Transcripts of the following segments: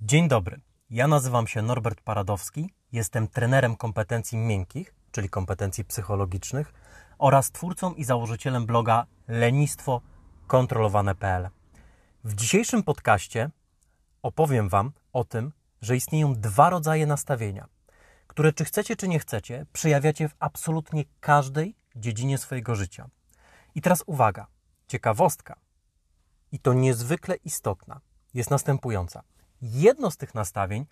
Dzień dobry. Ja nazywam się Norbert Paradowski. Jestem trenerem kompetencji miękkich, czyli kompetencji psychologicznych oraz twórcą i założycielem bloga lenistwo kontrolowane.pl. W dzisiejszym podcaście opowiem Wam o tym, że istnieją dwa rodzaje nastawienia, które czy chcecie, czy nie chcecie, przejawiacie w absolutnie każdej dziedzinie swojego życia. I teraz uwaga, ciekawostka, i to niezwykle istotna, jest następująca. Jedno z tych nastawień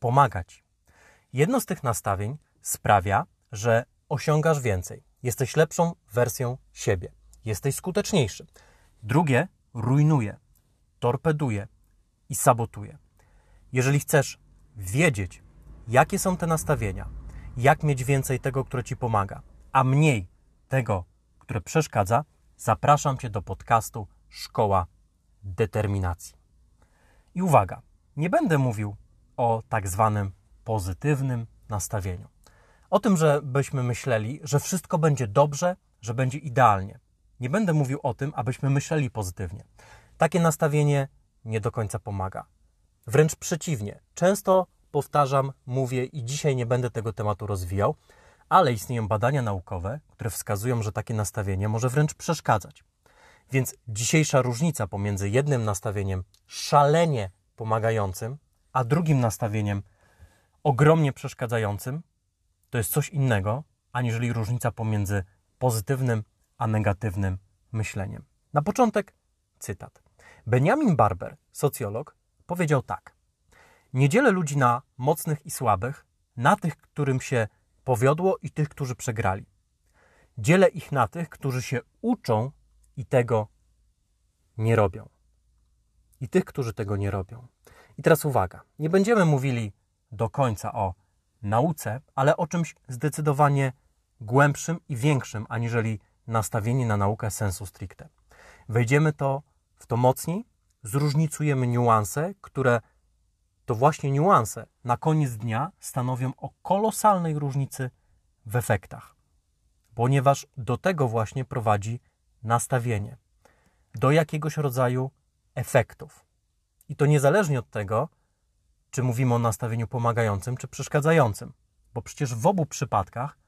pomaga Ci. Jedno z tych nastawień sprawia, że osiągasz więcej. Jesteś lepszą wersją siebie. Jesteś skuteczniejszy. Drugie rujnuje, torpeduje i sabotuje. Jeżeli chcesz wiedzieć, jakie są te nastawienia, jak mieć więcej tego, które Ci pomaga, a mniej tego, które przeszkadza, zapraszam Cię do podcastu Szkoła Determinacji. I uwaga, nie będę mówił o tak zwanym pozytywnym nastawieniu. O tym, żebyśmy myśleli, że wszystko będzie dobrze, że będzie idealnie. Nie będę mówił o tym, abyśmy myśleli pozytywnie. Takie nastawienie nie do końca pomaga. Wręcz przeciwnie. Często powtarzam, mówię i dzisiaj nie będę tego tematu rozwijał, ale istnieją badania naukowe, które wskazują, że takie nastawienie może wręcz przeszkadzać. Więc dzisiejsza różnica pomiędzy jednym nastawieniem szalenie pomagającym, a drugim nastawieniem ogromnie przeszkadzającym, to jest coś innego, aniżeli różnica pomiędzy pozytywnym a negatywnym myśleniem. Na początek cytat. Benjamin Barber, socjolog, powiedział tak: Nie dzielę ludzi na mocnych i słabych, na tych, którym się powiodło i tych, którzy przegrali. Dzielę ich na tych, którzy się uczą i tego nie robią. I tych, którzy tego nie robią. I teraz uwaga, nie będziemy mówili do końca o nauce, ale o czymś zdecydowanie głębszym i większym, aniżeli nastawienie na naukę sensu stricte. Wejdziemy to w to mocniej, zróżnicujemy niuanse, które to właśnie niuanse na koniec dnia stanowią o kolosalnej różnicy w efektach, ponieważ do tego właśnie prowadzi nastawienie, do jakiegoś rodzaju efektów. I to niezależnie od tego, czy mówimy o nastawieniu pomagającym, czy przeszkadzającym, bo przecież w obu przypadkach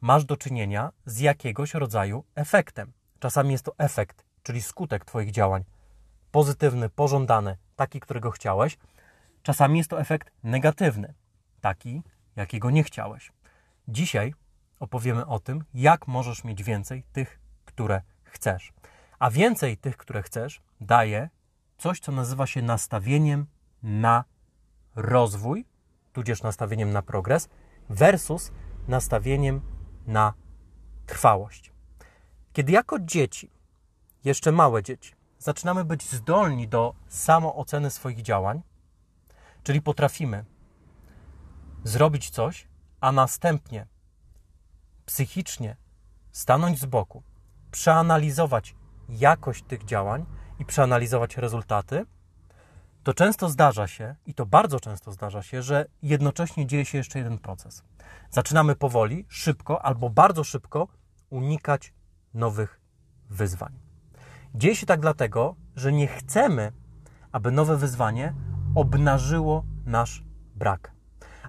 masz do czynienia z jakiegoś rodzaju efektem. Czasami jest to efekt, czyli skutek Twoich działań, pozytywny, pożądany, taki, którego chciałeś. Czasami jest to efekt negatywny, taki, jakiego nie chciałeś. Dzisiaj opowiemy o tym, jak możesz mieć więcej tych, które chcesz. A więcej tych, które chcesz, daje coś, co nazywa się nastawieniem na rozwój, tudzież nastawieniem na progres, versus nastawieniem na trwałość. Kiedy jako dzieci, jeszcze małe dzieci, zaczynamy być zdolni do samooceny swoich działań, czyli potrafimy zrobić coś, a następnie psychicznie stanąć z boku, przeanalizować jakość tych działań i przeanalizować rezultaty, to często zdarza się, i to bardzo często zdarza się, że jednocześnie dzieje się jeszcze jeden proces. Zaczynamy powoli, szybko albo bardzo szybko unikać nowych wyzwań. Dzieje się tak dlatego, że nie chcemy, aby nowe wyzwanie obnażyło nasz brak.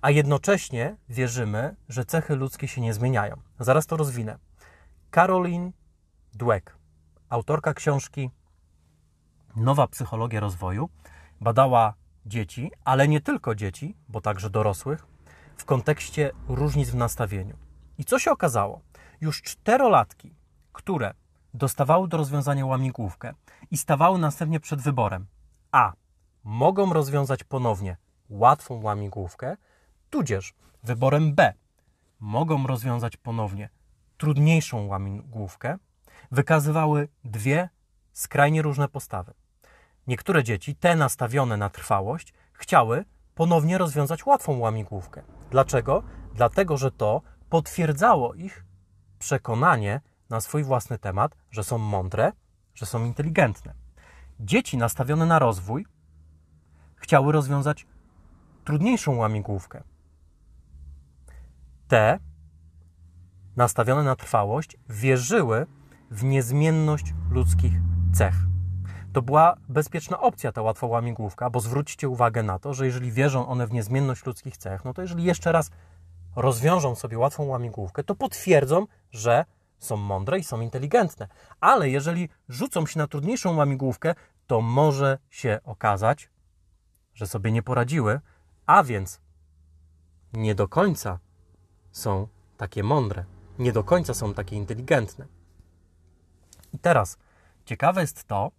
A jednocześnie wierzymy, że cechy ludzkie się nie zmieniają. Zaraz to rozwinę. Caroline Dweck, autorka książki Nowa psychologia rozwoju, badała dzieci, ale nie tylko dzieci, bo także dorosłych, w kontekście różnic w nastawieniu. I co się okazało? Już czterolatki, które dostawały do rozwiązania łamigłówkę i stawały następnie przed wyborem A. Mogą rozwiązać ponownie łatwą łamigłówkę, tudzież wyborem B. Mogą rozwiązać ponownie trudniejszą łamigłówkę, wykazywały dwie skrajnie różne postawy. Niektóre dzieci, te nastawione na trwałość, chciały ponownie rozwiązać łatwą łamigłówkę. Dlaczego? Dlatego, że to potwierdzało ich przekonanie na swój własny temat, że są mądre, że są inteligentne. Dzieci nastawione na rozwój chciały rozwiązać trudniejszą łamigłówkę. Te nastawione na trwałość, wierzyły w niezmienność ludzkich cech. To była bezpieczna opcja, ta łatwa łamigłówka, bo zwróćcie uwagę na to, że jeżeli wierzą one w niezmienność ludzkich cech, no to jeżeli jeszcze raz rozwiążą sobie łatwą łamigłówkę, to potwierdzą, że są mądre i są inteligentne. Ale jeżeli rzucą się na trudniejszą łamigłówkę, to może się okazać, że sobie nie poradziły, a więc nie do końca są takie mądre, nie do końca są takie inteligentne. I teraz ciekawe jest to,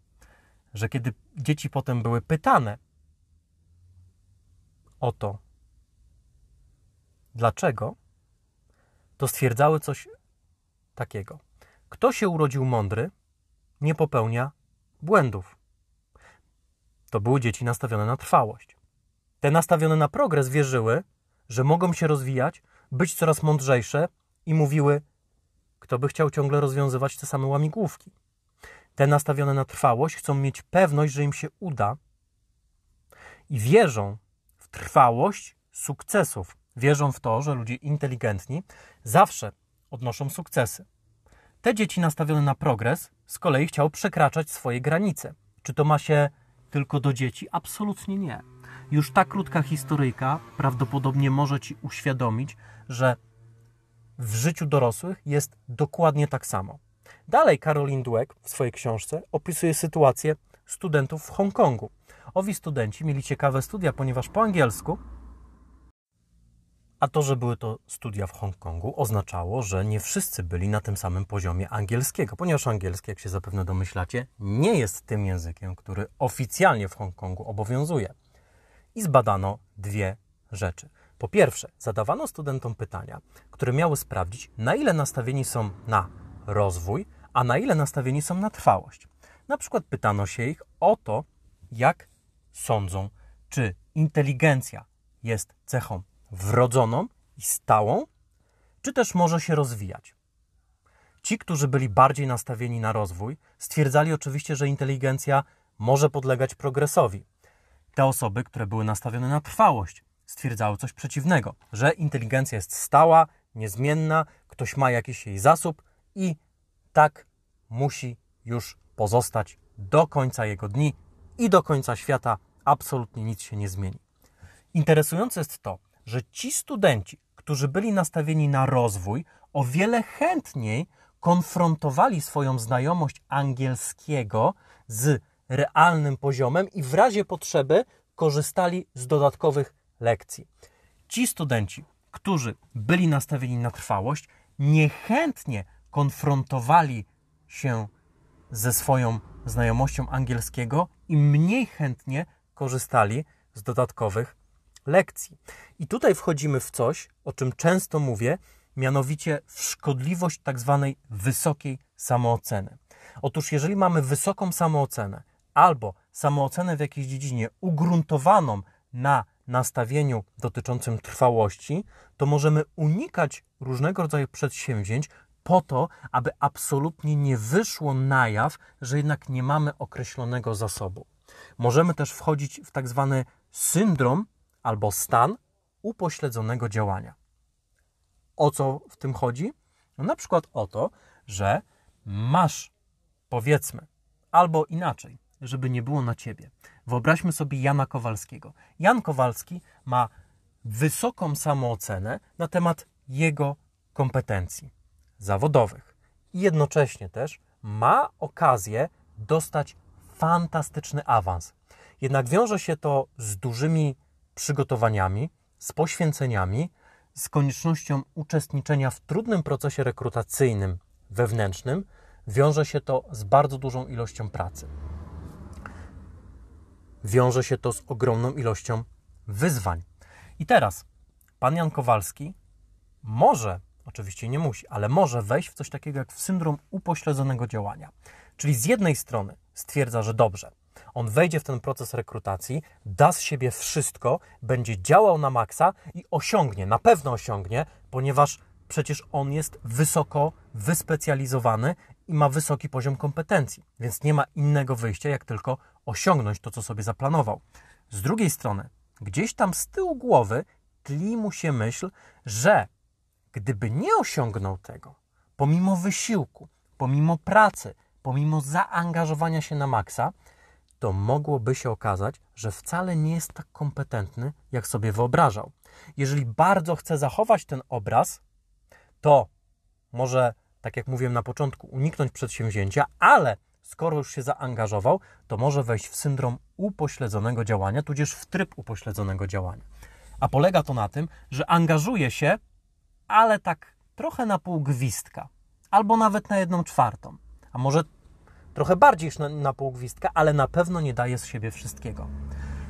że kiedy dzieci potem były pytane o to, dlaczego, to stwierdzały coś takiego. Kto się urodził mądry, nie popełnia błędów. To były dzieci nastawione na trwałość. Te nastawione na progres wierzyły, że mogą się rozwijać, być coraz mądrzejsze i mówiły, kto by chciał ciągle rozwiązywać te same łamigłówki. Te nastawione na trwałość chcą mieć pewność, że im się uda i wierzą w trwałość sukcesów. Wierzą w to, że ludzie inteligentni zawsze odnoszą sukcesy. Te dzieci nastawione na progres z kolei chciały przekraczać swoje granice. Czy to ma się tylko do dzieci? Absolutnie nie. Już ta krótka historyjka prawdopodobnie może Ci uświadomić, że w życiu dorosłych jest dokładnie tak samo. Dalej Caroline Dweck w swojej książce opisuje sytuację studentów w Hongkongu. Owi studenci mieli ciekawe studia, ponieważ po angielsku, a to, że były to studia w Hongkongu, oznaczało, że nie wszyscy byli na tym samym poziomie angielskiego, ponieważ angielski, jak się zapewne domyślacie, nie jest tym językiem, który oficjalnie w Hongkongu obowiązuje. I zbadano dwie rzeczy. Po pierwsze, zadawano studentom pytania, które miały sprawdzić, na ile nastawieni są na rozwój, a na ile nastawieni są na trwałość. Na przykład pytano się ich o to, jak sądzą, czy inteligencja jest cechą wrodzoną i stałą, czy też może się rozwijać. Ci, którzy byli bardziej nastawieni na rozwój, stwierdzali oczywiście, że inteligencja może podlegać progresowi. Te osoby, które były nastawione na trwałość, stwierdzały coś przeciwnego, że inteligencja jest stała, niezmienna, ktoś ma jakiś jej zasób i tak musi już pozostać do końca jego dni i do końca świata. Absolutnie nic się nie zmieni. Interesujące jest to, że ci studenci, którzy byli nastawieni na rozwój, o wiele chętniej konfrontowali swoją znajomość angielskiego z realnym poziomem i w razie potrzeby korzystali z dodatkowych lekcji. Ci studenci, którzy byli nastawieni na trwałość, niechętnie konfrontowali się ze swoją znajomością angielskiego i mniej chętnie korzystali z dodatkowych lekcji. I tutaj wchodzimy w coś, o czym często mówię, mianowicie w szkodliwość tak zwanej wysokiej samooceny. Otóż, jeżeli mamy wysoką samoocenę albo samoocenę w jakiejś dziedzinie ugruntowaną na nastawieniu dotyczącym trwałości, to możemy unikać różnego rodzaju przedsięwzięć po to, aby absolutnie nie wyszło na jaw, że jednak nie mamy określonego zasobu. Możemy też wchodzić w tak zwany syndrom albo stan upośledzonego działania. O co w tym chodzi? No na przykład o to, że masz, powiedzmy, albo inaczej, żeby nie było na ciebie. Wyobraźmy sobie Jana Kowalskiego. Jan Kowalski ma wysoką samoocenę na temat jego kompetencji zawodowych i jednocześnie też ma okazję dostać fantastyczny awans. Jednak wiąże się to z dużymi przygotowaniami, z poświęceniami, z koniecznością uczestniczenia w trudnym procesie rekrutacyjnym wewnętrznym, wiąże się to z bardzo dużą ilością pracy. Wiąże się to z ogromną ilością wyzwań. I teraz pan Jan Kowalski może, oczywiście nie musi, ale może wejść w coś takiego jak w syndrom upośledzonego działania. Czyli z jednej strony stwierdza, że dobrze, on wejdzie w ten proces rekrutacji, da z siebie wszystko, będzie działał na maksa i osiągnie, na pewno osiągnie, ponieważ przecież on jest wysoko wyspecjalizowany i ma wysoki poziom kompetencji, więc nie ma innego wyjścia, jak tylko osiągnąć to, co sobie zaplanował. Z drugiej strony, gdzieś tam z tyłu głowy tli mu się myśl, że gdyby nie osiągnął tego, pomimo wysiłku, pomimo pracy, pomimo zaangażowania się na maksa, to mogłoby się okazać, że wcale nie jest tak kompetentny, jak sobie wyobrażał. Jeżeli bardzo chce zachować ten obraz, to może, tak jak mówiłem na początku, uniknąć przedsięwzięcia, ale skoro już się zaangażował, to może wejść w syndrom upośledzonego działania, tudzież w tryb upośledzonego działania. A polega to na tym, że angażuje się, ale tak trochę na pół gwizdka, albo nawet na jedną czwartą, a może trochę bardziej na, na pół gwizdka, ale na pewno nie daje z siebie wszystkiego.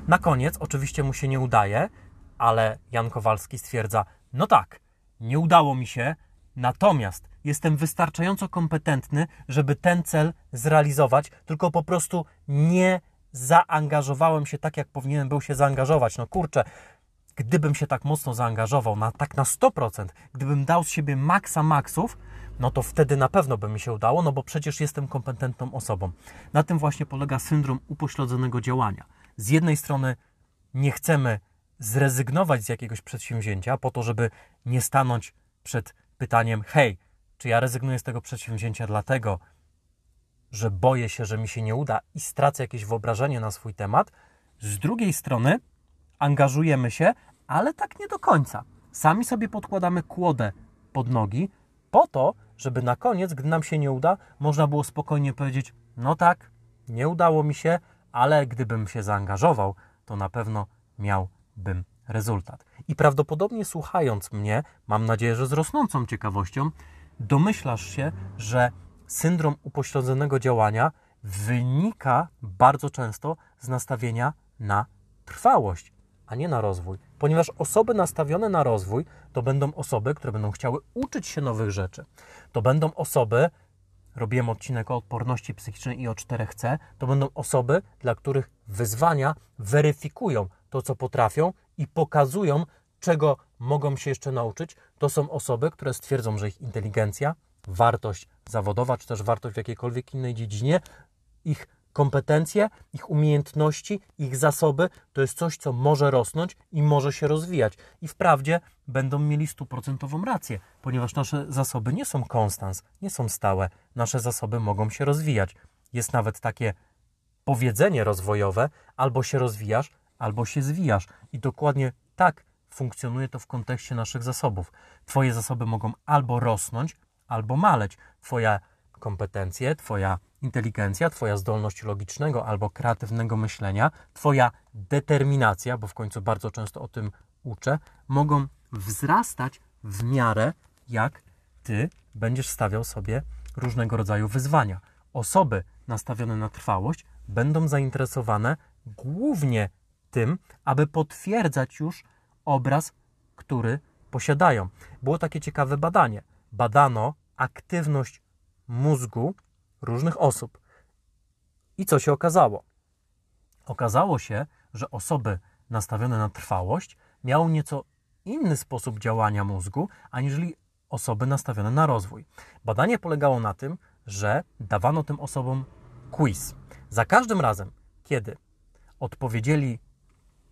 Na koniec, oczywiście mu się nie udaje, ale Jan Kowalski stwierdza: No tak, nie udało mi się, natomiast jestem wystarczająco kompetentny, żeby ten cel zrealizować, tylko po prostu nie zaangażowałem się tak, jak powinienem był się zaangażować. No kurczę, gdybym się tak mocno zaangażował, na, tak na 100%, gdybym dał z siebie maksa maksów, no to wtedy na pewno by mi się udało, no bo przecież jestem kompetentną osobą. Na tym właśnie polega syndrom upośledzonego działania. Z jednej strony nie chcemy zrezygnować z jakiegoś przedsięwzięcia po to, żeby nie stanąć przed pytaniem: hej, czy ja rezygnuję z tego przedsięwzięcia dlatego, że boję się, że mi się nie uda i stracę jakieś wyobrażenie na swój temat. Z drugiej strony angażujemy się, ale tak nie do końca. Sami sobie podkładamy kłodę pod nogi po to, żeby na koniec, gdy nam się nie uda, można było spokojnie powiedzieć: No tak, nie udało mi się, ale gdybym się zaangażował, to na pewno miałbym rezultat. I prawdopodobnie słuchając mnie, mam nadzieję, że z rosnącą ciekawością, domyślasz się, że syndrom upośledzonego działania wynika bardzo często z nastawienia na trwałość, nie na rozwój. Ponieważ osoby nastawione na rozwój to będą osoby, które będą chciały uczyć się nowych rzeczy. To będą osoby, robiłem odcinek o odporności psychicznej i o 4C, to będą osoby, dla których wyzwania weryfikują to, co potrafią i pokazują, czego mogą się jeszcze nauczyć. To są osoby, które stwierdzą, że ich inteligencja, wartość zawodowa, czy też wartość w jakiejkolwiek innej dziedzinie, ich kompetencje, ich umiejętności, ich zasoby to jest coś, co może rosnąć i może się rozwijać. I wprawdzie będą mieli stuprocentową rację, ponieważ nasze zasoby nie są konstans, nie są stałe. Nasze zasoby mogą się rozwijać. Jest nawet takie powiedzenie rozwojowe: albo się rozwijasz, albo się zwijasz. I dokładnie tak funkcjonuje to w kontekście naszych zasobów. Twoje zasoby mogą albo rosnąć, albo maleć. Twoje kompetencje, Twoja inteligencja, Twoja zdolność logicznego albo kreatywnego myślenia, Twoja determinacja, bo w końcu bardzo często o tym uczę, mogą wzrastać w miarę jak Ty będziesz stawiał sobie różnego rodzaju wyzwania. Osoby nastawione na trwałość będą zainteresowane głównie tym, aby potwierdzać już obraz, który posiadają. Było takie ciekawe badanie. Badano aktywność mózgu różnych osób. I co się okazało? Okazało się, że osoby nastawione na trwałość miały nieco inny sposób działania mózgu, aniżeli osoby nastawione na rozwój. Badanie polegało na tym, że dawano tym osobom quiz. Za każdym razem, kiedy odpowiedzieli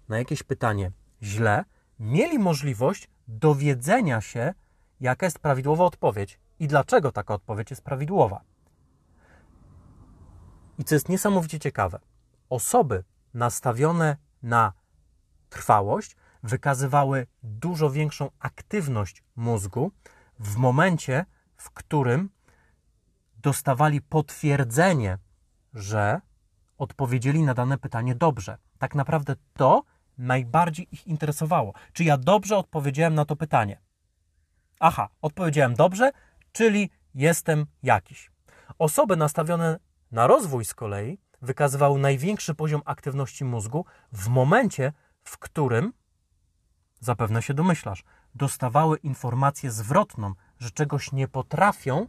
na jakieś pytanie źle, mieli możliwość dowiedzenia się, jaka jest prawidłowa odpowiedź i dlaczego taka odpowiedź jest prawidłowa. I co jest niesamowicie ciekawe, osoby nastawione na trwałość wykazywały dużo większą aktywność mózgu w momencie, w którym dostawali potwierdzenie, że odpowiedzieli na dane pytanie dobrze. Tak naprawdę to najbardziej ich interesowało. Czy ja dobrze odpowiedziałem na to pytanie? Aha, odpowiedziałem dobrze, czyli jestem jakiś. Osoby nastawione na rozwój z kolei wykazywały największy poziom aktywności mózgu w momencie, w którym, zapewne się domyślasz, dostawały informację zwrotną, że czegoś nie potrafią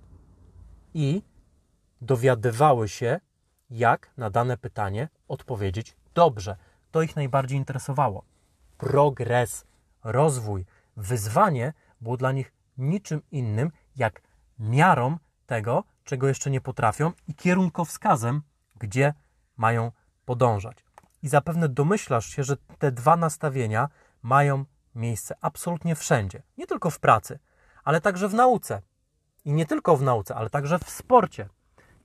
i dowiadywały się, jak na dane pytanie odpowiedzieć dobrze. To ich najbardziej interesowało. Progres, rozwój, wyzwanie było dla nich niczym innym jak miarą tego, czego jeszcze nie potrafią i kierunkowskazem, gdzie mają podążać. I zapewne domyślasz się, że te dwa nastawienia mają miejsce absolutnie wszędzie, nie tylko w pracy, ale także w nauce. I nie tylko w nauce, ale także w sporcie.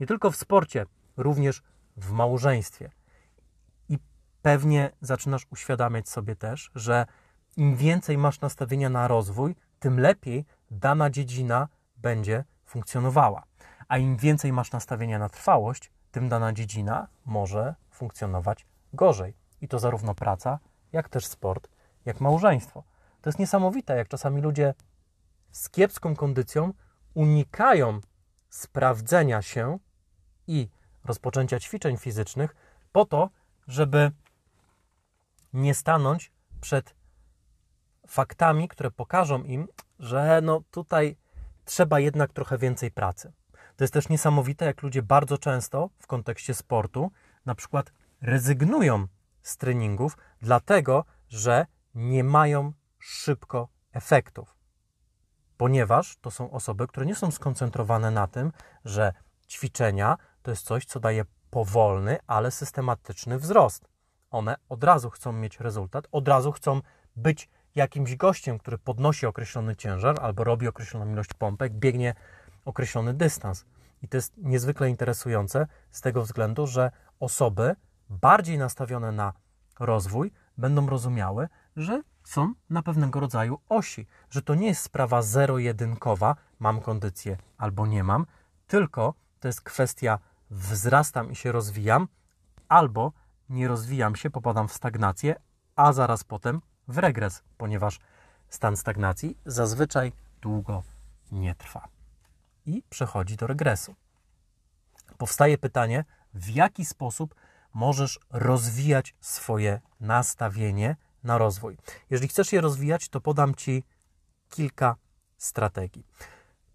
Nie tylko w sporcie, również w małżeństwie. I pewnie zaczynasz uświadamiać sobie też, że im więcej masz nastawienia na rozwój, tym lepiej dana dziedzina będzie funkcjonowała. A im więcej masz nastawienia na trwałość, tym dana dziedzina może funkcjonować gorzej. I to zarówno praca, jak też sport, jak małżeństwo. To jest niesamowite, jak czasami ludzie z kiepską kondycją unikają sprawdzenia się i rozpoczęcia ćwiczeń fizycznych po to, żeby nie stanąć przed faktami, które pokażą im, że no tutaj trzeba jednak trochę więcej pracy. To jest też niesamowite, jak ludzie bardzo często w kontekście sportu na przykład rezygnują z treningów, dlatego że nie mają szybko efektów. Ponieważ to są osoby, które nie są skoncentrowane na tym, że ćwiczenia to jest coś, co daje powolny, ale systematyczny wzrost. One od razu chcą mieć rezultat, od razu chcą być jakimś gościem, który podnosi określony ciężar albo robi określoną ilość pompek, biegnie określony dystans. I to jest niezwykle interesujące z tego względu, że osoby bardziej nastawione na rozwój będą rozumiały, że są na pewnego rodzaju osi, że to nie jest sprawa zero-jedynkowa, mam kondycję albo nie mam, tylko to jest kwestia wzrastam i się rozwijam, albo nie rozwijam się, popadam w stagnację, a zaraz potem w regres, ponieważ stan stagnacji zazwyczaj długo nie trwa i przechodzi do regresu. Powstaje pytanie, w jaki sposób możesz rozwijać swoje nastawienie na rozwój. Jeżeli chcesz je rozwijać, to podam Ci kilka strategii.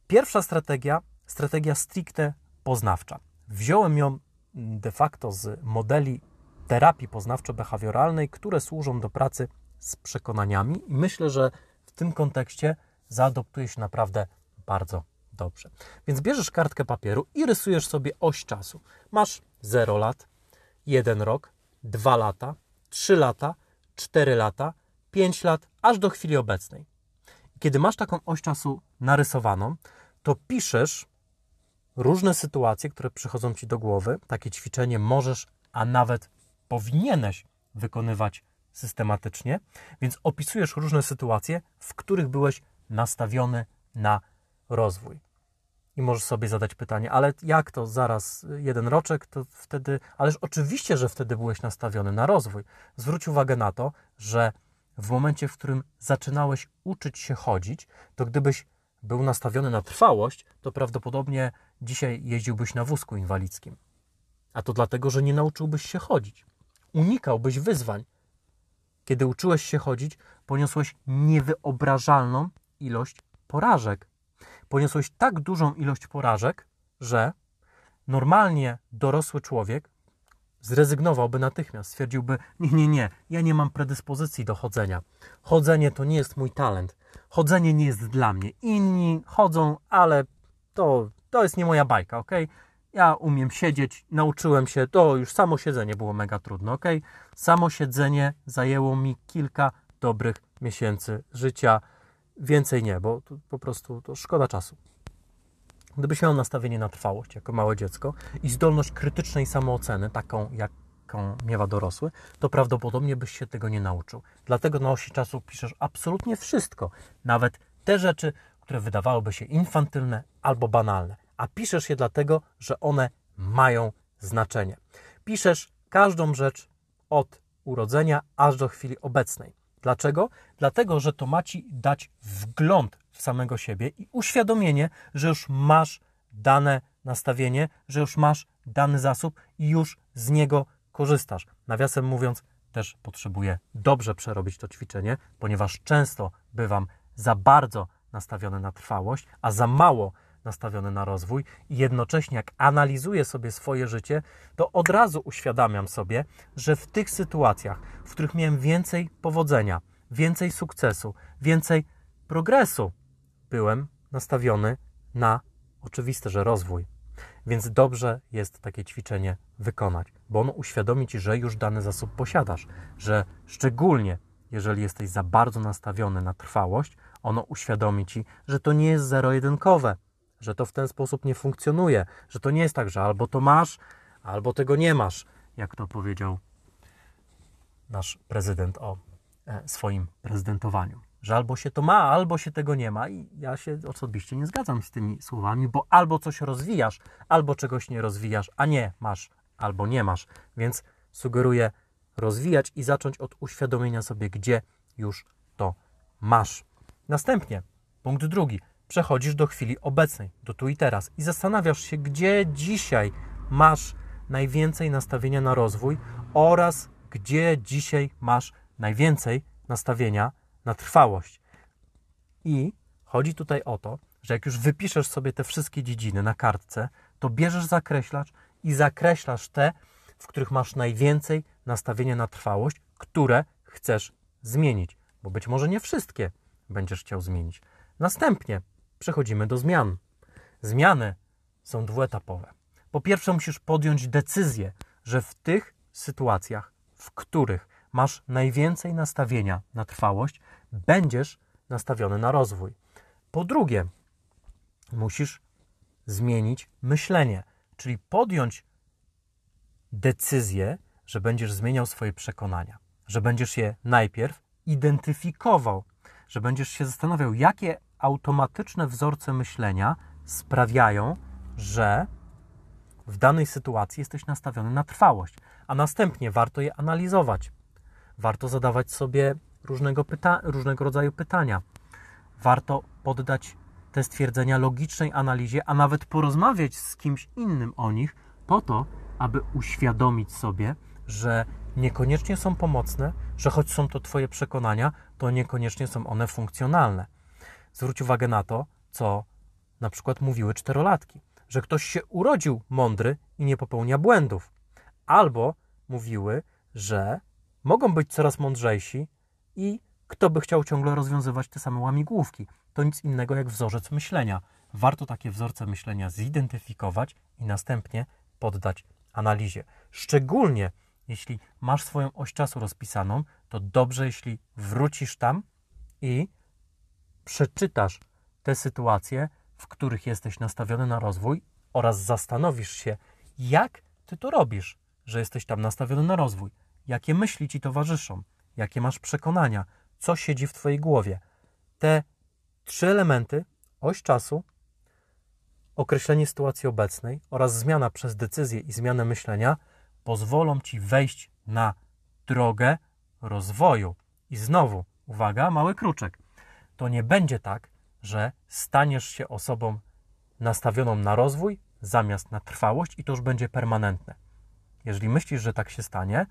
Pierwsza strategia, strategia stricte poznawcza. Wziąłem ją de facto z modeli terapii poznawczo-behawioralnej, które służą do pracy z przekonaniami i myślę, że w tym kontekście zaadoptuje się naprawdę bardzo dobrze. Więc bierzesz kartkę papieru i rysujesz sobie oś czasu. Masz 0 lat, 1 rok, 2 lata, 3 lata, 4 lata, 5 lat, aż do chwili obecnej. Kiedy masz taką oś czasu narysowaną, to piszesz różne sytuacje, które przychodzą ci do głowy. Takie ćwiczenie możesz, a nawet powinieneś wykonywać systematycznie, więc opisujesz różne sytuacje, w których byłeś nastawiony na rozwój. I możesz sobie zadać pytanie, ale jak to zaraz jeden roczek, to wtedy, ależ oczywiście, że wtedy byłeś nastawiony na rozwój. Zwróć uwagę na to, że w momencie, w którym zaczynałeś uczyć się chodzić, to gdybyś był nastawiony na trwałość, to prawdopodobnie dzisiaj jeździłbyś na wózku inwalidzkim. A to dlatego, że nie nauczyłbyś się chodzić. Unikałbyś wyzwań. Kiedy uczyłeś się chodzić, poniosłeś niewyobrażalną ilość porażek poniosłeś tak dużą ilość porażek, że normalnie dorosły człowiek zrezygnowałby natychmiast, stwierdziłby: Nie, nie, nie, ja nie mam predyspozycji do chodzenia. Chodzenie to nie jest mój talent. Chodzenie nie jest dla mnie. Inni chodzą, ale to, to jest nie moja bajka, ok? Ja umiem siedzieć, nauczyłem się, to już samo siedzenie było mega trudne, ok? Samo siedzenie zajęło mi kilka dobrych miesięcy życia Więcej nie, bo po prostu to szkoda czasu. Gdybyś miał nastawienie na trwałość jako małe dziecko i zdolność krytycznej samooceny, taką jaką miewa dorosły, to prawdopodobnie byś się tego nie nauczył. Dlatego na osi czasu piszesz absolutnie wszystko, nawet te rzeczy, które wydawałyby się infantylne albo banalne, a piszesz je dlatego, że one mają znaczenie. Piszesz każdą rzecz od urodzenia aż do chwili obecnej. Dlaczego? Dlatego, że to ma ci dać wgląd w samego siebie i uświadomienie, że już masz dane nastawienie, że już masz dany zasób i już z niego korzystasz. Nawiasem mówiąc, też potrzebuję dobrze przerobić to ćwiczenie, ponieważ często bywam za bardzo nastawiony na trwałość, a za mało nastawiony na rozwój i jednocześnie jak analizuję sobie swoje życie, to od razu uświadamiam sobie, że w tych sytuacjach, w których miałem więcej powodzenia, więcej sukcesu, więcej progresu, byłem nastawiony na oczywiste, że rozwój. Więc dobrze jest takie ćwiczenie wykonać, bo ono uświadomi ci, że już dany zasób posiadasz, że szczególnie jeżeli jesteś za bardzo nastawiony na trwałość, Ono uświadomi ci, że to nie jest zero-jedynkowe, że to w ten sposób nie funkcjonuje, że to nie jest tak, że albo to masz, albo tego nie masz, jak to powiedział nasz prezydent o e, swoim prezydentowaniu. Że albo się to ma, albo się tego nie ma. I ja się osobiście nie zgadzam z tymi słowami, bo albo coś rozwijasz, albo czegoś nie rozwijasz, a nie masz, albo nie masz. Więc sugeruję rozwijać i zacząć od uświadomienia sobie, gdzie już to masz. Następnie, punkt drugi. Przechodzisz do chwili obecnej, do tu i teraz i zastanawiasz się, gdzie dzisiaj masz najwięcej nastawienia na rozwój oraz gdzie dzisiaj masz najwięcej nastawienia na trwałość. I chodzi tutaj o to, że jak już wypiszesz sobie te wszystkie dziedziny na kartce, to bierzesz zakreślacz i zakreślasz te, w których masz najwięcej nastawienia na trwałość, które chcesz zmienić, bo być może nie wszystkie będziesz chciał zmienić. Następnie przechodzimy do zmian. Zmiany są dwuetapowe. Po pierwsze, musisz podjąć decyzję, że w tych sytuacjach, w których masz najwięcej nastawienia na trwałość, będziesz nastawiony na rozwój. Po drugie, musisz zmienić myślenie, czyli podjąć decyzję, że będziesz zmieniał swoje przekonania, że będziesz je najpierw identyfikował, że będziesz się zastanawiał, jakie automatyczne wzorce myślenia sprawiają, że w danej sytuacji jesteś nastawiony na trwałość, a następnie warto je analizować. Warto zadawać sobie różnego, pyta- różnego rodzaju pytania. Warto poddać te stwierdzenia logicznej analizie, a nawet porozmawiać z kimś innym o nich, po to, aby uświadomić sobie, że niekoniecznie są pomocne, że choć są to Twoje przekonania, to niekoniecznie są one funkcjonalne. Zwróć uwagę na to, co na przykład mówiły czterolatki, że ktoś się urodził mądry i nie popełnia błędów, albo mówiły, że mogą być coraz mądrzejsi i kto by chciał ciągle rozwiązywać te same łamigłówki. To nic innego jak wzorzec myślenia. Warto takie wzorce myślenia zidentyfikować i następnie poddać analizie. Szczególnie jeśli masz swoją oś czasu rozpisaną, to dobrze, jeśli wrócisz tam i przeczytasz te sytuacje, w których jesteś nastawiony na rozwój oraz zastanowisz się, jak ty to robisz, że jesteś tam nastawiony na rozwój, jakie myśli ci towarzyszą, jakie masz przekonania, co siedzi w twojej głowie. Te trzy elementy, oś czasu, określenie sytuacji obecnej oraz zmiana przez decyzję i zmianę myślenia pozwolą ci wejść na drogę rozwoju. I znowu, uwaga, mały kruczek. To nie będzie tak, że staniesz się osobą nastawioną na rozwój zamiast na trwałość i to już będzie permanentne. Jeżeli myślisz, że tak się stanie,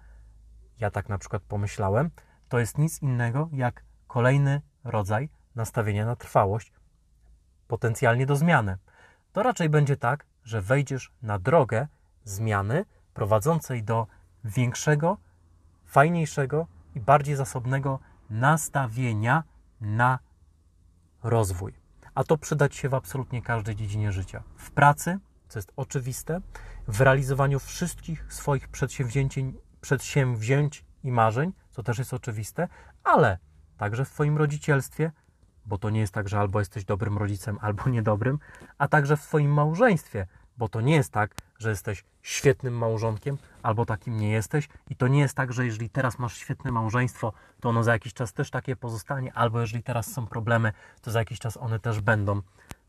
ja tak na przykład pomyślałem, to jest nic innego jak kolejny rodzaj nastawienia na trwałość, potencjalnie do zmiany. To raczej będzie tak, że wejdziesz na drogę zmiany prowadzącej do większego, fajniejszego i bardziej zasobnego nastawienia na rozwój. A to przydać się w absolutnie każdej dziedzinie życia. W pracy, co jest oczywiste, w realizowaniu wszystkich swoich przedsięwzięć, przedsięwzięć i marzeń, co też jest oczywiste, ale także w Twoim rodzicielstwie, bo to nie jest tak, że albo jesteś dobrym rodzicem, albo niedobrym, a także w Twoim małżeństwie, bo to nie jest tak, że jesteś świetnym małżonkiem, albo takim nie jesteś. I to nie jest tak, że jeżeli teraz masz świetne małżeństwo, to ono za jakiś czas też takie pozostanie, albo jeżeli teraz są problemy, to za jakiś czas one też będą.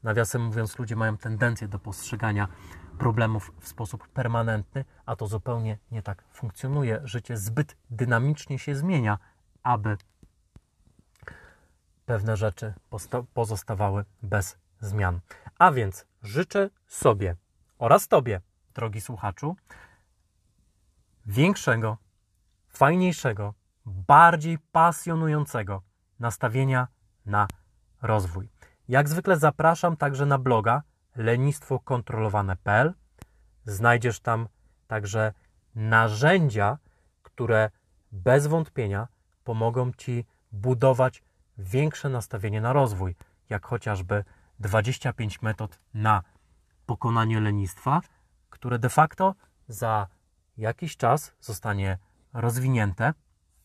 Nawiasem mówiąc, ludzie mają tendencję do postrzegania problemów w sposób permanentny, a to zupełnie nie tak funkcjonuje. Życie zbyt dynamicznie się zmienia, aby pewne rzeczy pozostawały bez zmian. A więc życzę sobie oraz Tobie, drogi słuchaczu, większego, fajniejszego, bardziej pasjonującego nastawienia na rozwój. Jak zwykle zapraszam także na bloga lenistwokontrolowane.pl. Znajdziesz tam także narzędzia, które bez wątpienia pomogą Ci budować większe nastawienie na rozwój, jak chociażby 25 metod na pokonanie lenistwa, które de facto za jakiś czas zostanie rozwinięte.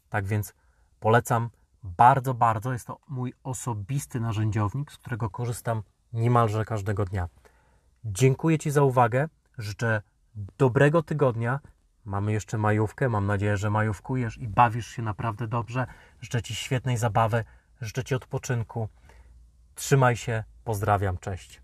Tak więc polecam Bardzo, bardzo jest to mój osobisty narzędziownik, z którego korzystam niemalże każdego dnia. Dziękuję Ci za uwagę. Życzę dobrego tygodnia. Mamy jeszcze majówkę. Mam nadzieję, że majówkujesz i bawisz się naprawdę dobrze. Życzę Ci świetnej zabawy. Życzę Ci odpoczynku. Trzymaj się. Pozdrawiam. Cześć.